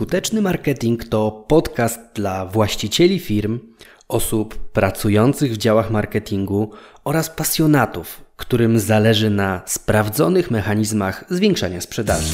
Skuteczny marketing to podcast dla właścicieli firm, osób pracujących w działach marketingu oraz pasjonatów, którym zależy na sprawdzonych mechanizmach zwiększania sprzedaży.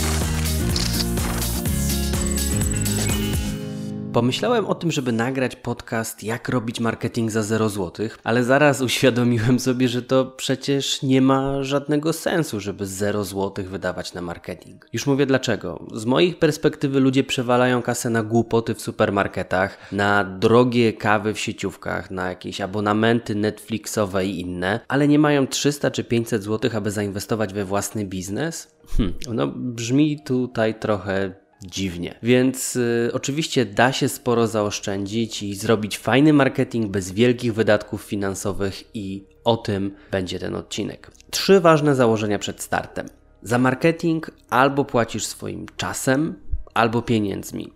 Pomyślałem o tym, żeby nagrać podcast Jak robić marketing za 0 zł, ale zaraz uświadomiłem sobie, że to przecież nie ma żadnego sensu, żeby 0 zł wydawać na marketing. Już mówię dlaczego. Z mojej perspektywy ludzie przewalają kasę na głupoty w supermarketach, na drogie kawy w sieciówkach, na jakieś abonamenty Netflixowe i inne, ale nie mają 300 czy 500 zł, aby zainwestować we własny biznes? Hm, no brzmi tutaj trochę dziwnie. Więc y, oczywiście da się sporo zaoszczędzić i zrobić fajny marketing bez wielkich wydatków finansowych i o tym będzie ten odcinek. Trzy ważne założenia przed startem. Za marketing albo płacisz swoim czasem, albo pieniędzmi.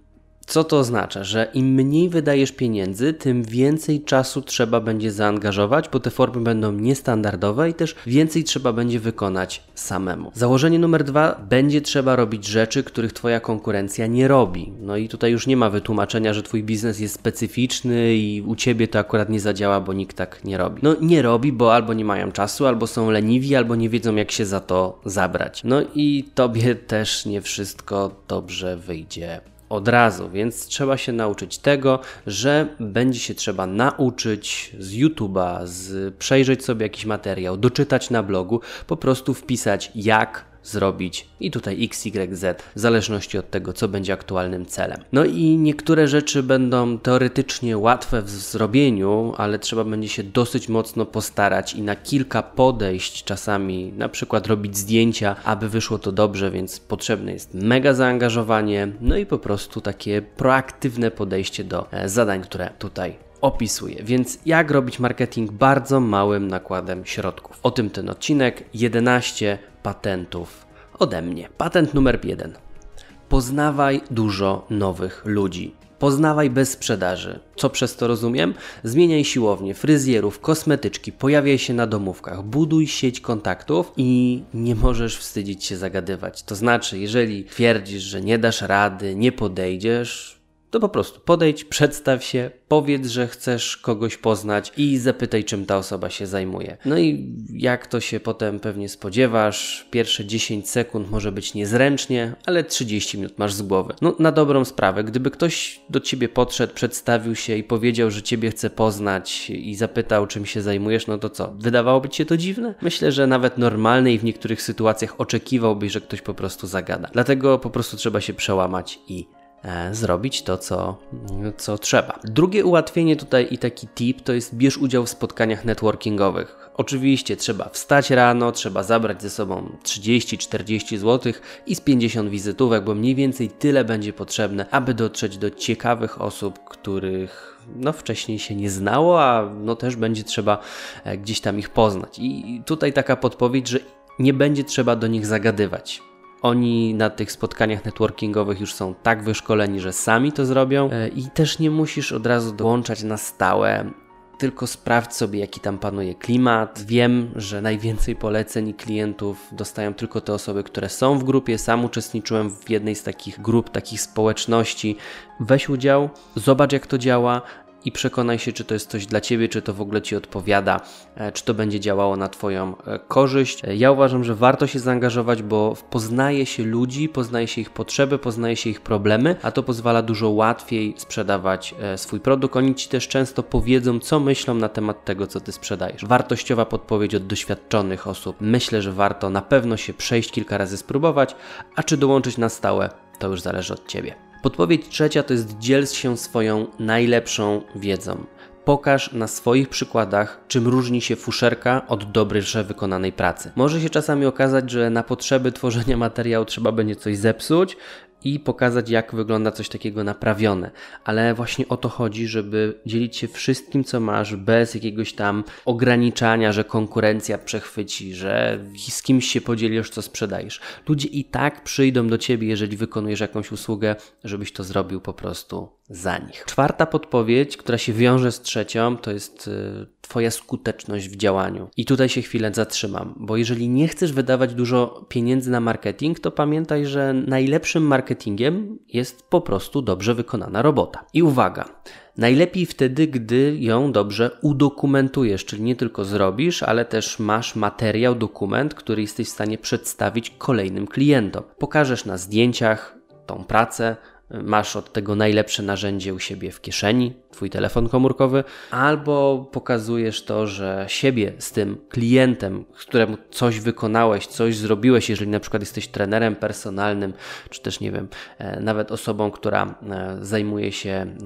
Co to oznacza? Że im mniej wydajesz pieniędzy, tym więcej czasu trzeba będzie zaangażować, bo te formy będą niestandardowe i też więcej trzeba będzie wykonać samemu. Założenie numer dwa: będzie trzeba robić rzeczy, których Twoja konkurencja nie robi. No i tutaj już nie ma wytłumaczenia, że Twój biznes jest specyficzny i u Ciebie to akurat nie zadziała, bo nikt tak nie robi. No nie robi, bo albo nie mają czasu, albo są leniwi, albo nie wiedzą, jak się za to zabrać. No i Tobie też nie wszystko dobrze wyjdzie od razu, więc trzeba się nauczyć tego, że będzie się trzeba nauczyć z YouTube'a, z przejrzeć sobie jakiś materiał, doczytać na blogu, po prostu wpisać jak zrobić i tutaj X, Y, Z, w zależności od tego, co będzie aktualnym celem. No i niektóre rzeczy będą teoretycznie łatwe w zrobieniu, ale trzeba będzie się dosyć mocno postarać i na kilka podejść czasami, na przykład robić zdjęcia, aby wyszło to dobrze, więc potrzebne jest mega zaangażowanie, no i po prostu takie proaktywne podejście do e, zadań, które tutaj opisuję. Więc jak robić marketing bardzo małym nakładem środków? O tym ten odcinek 11 patentów ode mnie. Patent numer jeden. Poznawaj dużo nowych ludzi. Poznawaj bez sprzedaży. Co przez to rozumiem? Zmieniaj siłownię, fryzjerów, kosmetyczki, pojawiaj się na domówkach, buduj sieć kontaktów i nie możesz wstydzić się zagadywać. To znaczy, jeżeli twierdzisz, że nie dasz rady, nie podejdziesz, to po prostu podejdź, przedstaw się, powiedz, że chcesz kogoś poznać i zapytaj, czym ta osoba się zajmuje. No i jak to się potem pewnie spodziewasz, pierwsze 10 sekund może być niezręcznie, ale 30 minut masz z głowy. No na dobrą sprawę, gdyby ktoś do ciebie podszedł, przedstawił się i powiedział, że ciebie chce poznać i zapytał, czym się zajmujesz, no to co? Wydawałoby ci się to dziwne? Myślę, że nawet normalne i w niektórych sytuacjach oczekiwałbyś, że ktoś po prostu zagada. Dlatego po prostu trzeba się przełamać i zrobić to, co, co trzeba. Drugie ułatwienie tutaj i taki tip to jest bierz udział w spotkaniach networkingowych. Oczywiście trzeba wstać rano, trzeba zabrać ze sobą 30-40 zł i z 50 wizytówek, bo mniej więcej tyle będzie potrzebne, aby dotrzeć do ciekawych osób, których no wcześniej się nie znało, a no też będzie trzeba e, gdzieś tam ich poznać. I tutaj taka podpowiedź, że nie będzie trzeba do nich zagadywać. Oni na tych spotkaniach networkingowych już są tak wyszkoleni, że sami to zrobią e, i też nie musisz od razu dołączać na stałe. Tylko sprawdź sobie, jaki tam panuje klimat. Wiem, że najwięcej poleceń i klientów dostają tylko te osoby, które są w grupie. Sam uczestniczyłem w jednej z takich grup, takich społeczności. Weź udział, zobacz, jak to działa, i przekonaj się, czy to jest coś dla Ciebie, czy to w ogóle Ci odpowiada, e, czy to będzie działało na Twoją e, korzyść. E, ja uważam, że warto się zaangażować, bo poznaje się ludzi, poznaje się ich potrzeby, poznaje się ich problemy, a to pozwala dużo łatwiej sprzedawać swój produkt. Oni Ci też często powiedzą, co myślą na temat tego, co Ty sprzedajesz. Wartościowa podpowiedź od doświadczonych osób. Myślę, że warto na pewno się przejść kilka razy spróbować, a czy dołączyć na stałe, to już zależy od Ciebie. Podpowiedź trzecia to jest dziel się swoją najlepszą wiedzą. Pokaż na swoich przykładach, czym różni się fuszerka od dobrze wykonanej pracy. Może się czasami okazać, że na potrzeby tworzenia materiału trzeba będzie coś zepsuć, i pokazać, jak wygląda coś takiego naprawione. Ale właśnie o to chodzi, żeby dzielić się wszystkim, co masz, bez jakiegoś tam ograniczania, że konkurencja przechwyci, że z kimś się podzielisz, co sprzedajesz. Ludzie i tak przyjdą do ciebie, jeżeli wykonujesz jakąś usługę, żebyś to zrobił po prostu za nich. Czwarta podpowiedź, która się wiąże z trzecią, to jest y, Twoja skuteczność w działaniu. I tutaj się chwilę zatrzymam, bo jeżeli nie chcesz wydawać dużo pieniędzy na marketing, to pamiętaj, że najlepszym marketingiem jest po prostu dobrze wykonana robota. I uwaga, Najlepiej wtedy, gdy ją dobrze udokumentujesz, czyli nie tylko zrobisz, ale też masz materiał, dokument, który jesteś w stanie przedstawić kolejnym klientom. Pokażesz na zdjęciach tą pracę, masz od tego najlepsze narzędzie u siebie w kieszeni, Twój telefon komórkowy, albo pokazujesz to, że siebie z tym klientem, któremu coś wykonałeś, coś zrobiłeś, jeżeli na przykład jesteś trenerem personalnym, czy też nie wiem, e, nawet osobą, która e, zajmuje się e,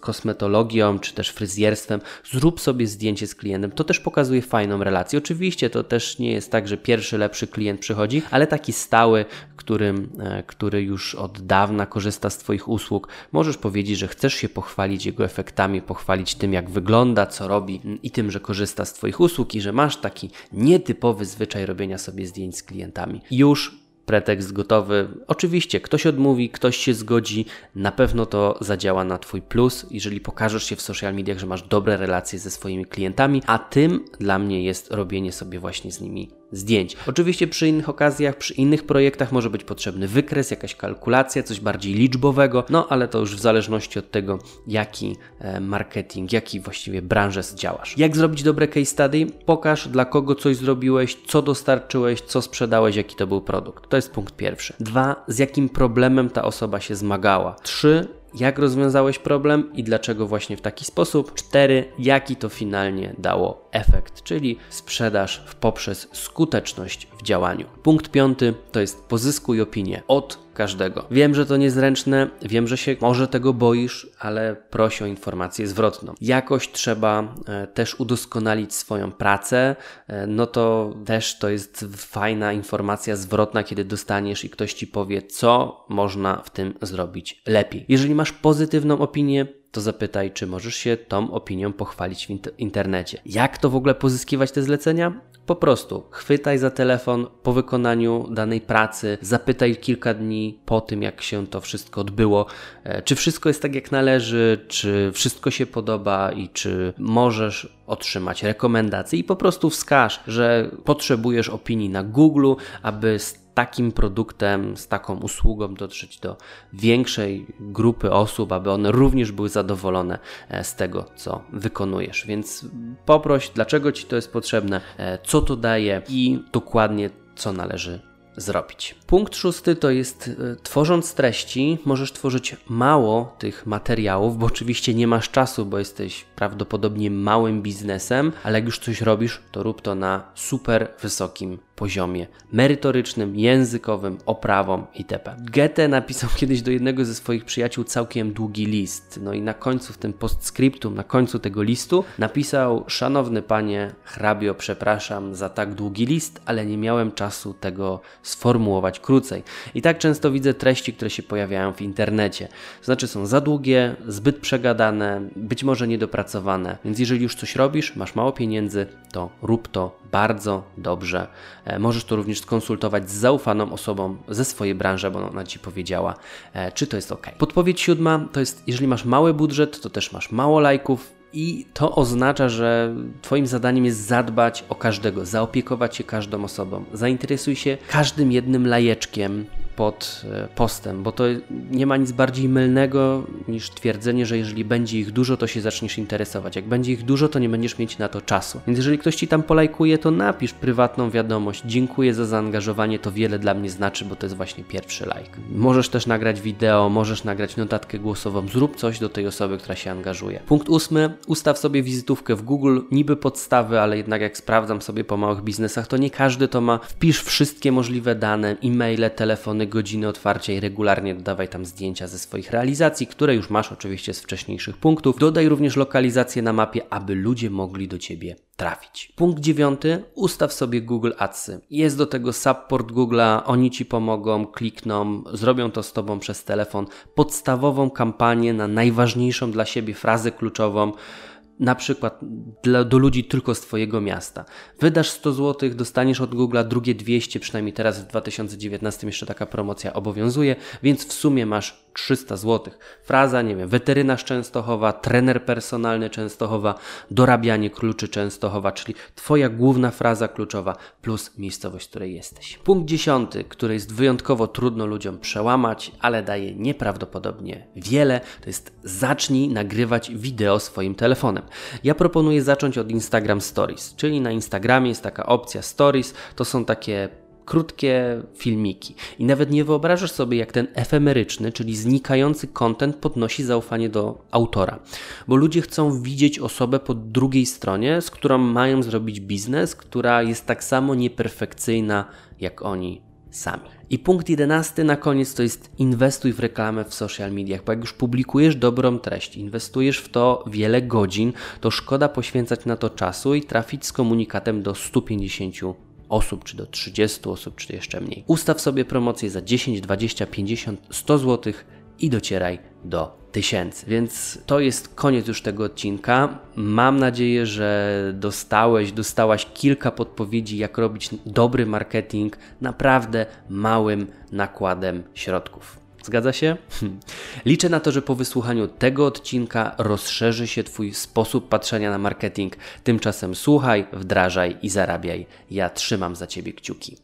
kosmetologią, czy też fryzjerstwem, zrób sobie zdjęcie z klientem. To też pokazuje fajną relację. Oczywiście to też nie jest tak, że pierwszy lepszy klient przychodzi, ale taki stały, którym, który już od dawna korzysta z Twoich usług, możesz powiedzieć, że chcesz się pochwalić jego efektywnością efektami, pochwalić tym, jak wygląda, co robi i tym, że korzysta z Twoich usług i że masz taki nietypowy zwyczaj robienia sobie zdjęć z klientami. Już pretekst gotowy. Oczywiście ktoś odmówi, ktoś się zgodzi, na pewno to zadziała na Twój plus, jeżeli pokażesz się w social mediach, że masz dobre relacje ze swoimi klientami, a tym dla mnie jest robienie sobie właśnie z nimi zdjęć. Oczywiście przy innych okazjach, przy innych projektach może być potrzebny wykres, jakaś kalkulacja, coś bardziej liczbowego, no ale to już w zależności od tego, jaki e, marketing, jaki właściwie branżę działasz. Jak zrobić dobre case study? Pokaż dla kogo coś zrobiłeś, co dostarczyłeś, co sprzedałeś, jaki to był produkt. To jest punkt pierwszy. Dwa, z jakim problemem ta osoba się zmagała. Trzy, jak rozwiązałeś problem i dlaczego właśnie w taki sposób. 4. Jaki to finalnie dało efekt, czyli sprzedaż poprzez skuteczność w działaniu. Punkt piąty to jest pozyskuj opinię od każdego. Wiem, że to niezręczne, wiem, że się może tego boisz, ale prosi o informację zwrotną. Jakoś trzeba e, też udoskonalić swoją pracę, e, no to też to jest fajna informacja zwrotna, kiedy dostaniesz i ktoś ci powie, co można w tym zrobić lepiej. Jeżeli masz pozytywną opinię, to zapytaj, czy możesz się tą opinią pochwalić w internecie. Jak to w ogóle pozyskiwać te zlecenia? Po prostu chwytaj za telefon po wykonaniu danej pracy, zapytaj kilka dni po tym, jak się to wszystko odbyło, e, czy wszystko jest tak, jak należy, czy wszystko się podoba i czy możesz otrzymać rekomendacje i po prostu wskaż, że potrzebujesz opinii na Google, aby takim produktem, z taką usługą dotrzeć do większej grupy osób, aby one również były zadowolone e, z tego, co wykonujesz. Więc poproś, dlaczego Ci to jest potrzebne, e, co to daje i dokładnie co należy zrobić. Punkt szósty to jest e, tworząc treści, możesz tworzyć mało tych materiałów, bo oczywiście nie masz czasu, bo jesteś prawdopodobnie małym biznesem, ale jak już coś robisz, to rób to na super wysokim poziomie merytorycznym, językowym, oprawą itp. Goethe napisał kiedyś do jednego ze swoich przyjaciół całkiem długi list. No i na końcu, w tym postscriptum, na końcu tego listu napisał: Szanowny panie hrabio, przepraszam za tak długi list, ale nie miałem czasu tego sformułować krócej. I tak często widzę treści, które się pojawiają w internecie. znaczy są za długie, zbyt przegadane, być może niedopracowane. Więc jeżeli już coś robisz, masz mało pieniędzy, to rób to bardzo dobrze. E, możesz to również skonsultować z zaufaną osobą ze swojej branży, bo ona Ci powiedziała, e, czy to jest ok. Podpowiedź siódma to jest, jeżeli masz mały budżet, to też masz mało lajków, i to oznacza, że Twoim zadaniem jest zadbać o każdego, zaopiekować się każdą osobą. Zainteresuj się każdym jednym lajeczkiem, pod e, postem, bo to nie ma nic bardziej mylnego niż twierdzenie, że jeżeli będzie ich dużo, to się zaczniesz interesować. Jak będzie ich dużo, to nie będziesz mieć na to czasu. Więc jeżeli ktoś ci tam polajkuje, to napisz prywatną wiadomość. Dziękuję za zaangażowanie, to wiele dla mnie znaczy, bo to jest właśnie pierwszy like. Możesz też nagrać wideo, możesz nagrać notatkę głosową, zrób coś do tej osoby, która się angażuje. Punkt ósmy, ustaw sobie wizytówkę w Google, niby podstawy, ale jednak jak sprawdzam sobie po małych biznesach, to nie każdy to ma. Wpisz wszystkie możliwe dane, e-maile, telefony, godziny otwarcia i regularnie dodawaj tam zdjęcia ze swoich realizacji, które już masz oczywiście z wcześniejszych punktów. Dodaj również lokalizację na mapie, aby ludzie mogli do Ciebie trafić. Punkt dziewiąty, ustaw sobie Google Adsy. Jest do tego support Google'a, oni Ci pomogą, klikną, zrobią to z Tobą przez telefon. Podstawową kampanię na najważniejszą dla siebie frazę kluczową na przykład dla, do ludzi tylko z Twojego miasta. Wydasz 100 zł, dostaniesz od Google'a drugie 200, przynajmniej teraz w 2019 jeszcze taka promocja obowiązuje, więc w sumie masz 300 zł. Fraza, nie wiem, weterynarz Częstochowa, trener personalny Częstochowa, dorabianie kluczy Częstochowa, czyli Twoja główna fraza kluczowa plus miejscowość, w której jesteś. Punkt dziesiąty, który jest wyjątkowo trudno ludziom przełamać, ale daje nieprawdopodobnie wiele, to jest zacznij nagrywać wideo swoim telefonem. Ja proponuję zacząć od Instagram Stories, czyli na Instagramie jest taka opcja Stories, to są takie krótkie filmiki. I nawet nie wyobrażasz sobie, jak ten efemeryczny, czyli znikający content podnosi zaufanie do autora. Bo ludzie chcą widzieć osobę po drugiej stronie, z którą mają zrobić biznes, która jest tak samo nieperfekcyjna jak oni sami. I punkt jedenasty na koniec to jest inwestuj w reklamę w social mediach, bo jak już publikujesz dobrą treść, inwestujesz w to wiele godzin, to szkoda poświęcać na to czasu i trafić z komunikatem do 150 osób, czy do 30 osób, czy jeszcze mniej. Ustaw sobie promocję za 10, 20, 50, 100 zł i docieraj do tysięcy. Więc to jest koniec już tego odcinka. Mam nadzieję, że dostałeś, dostałaś kilka podpowiedzi, jak robić dobry marketing naprawdę małym nakładem środków. Zgadza się? Liczę na to, że po wysłuchaniu tego odcinka rozszerzy się Twój sposób patrzenia na marketing. Tymczasem słuchaj, wdrażaj i zarabiaj. Ja trzymam za Ciebie kciuki.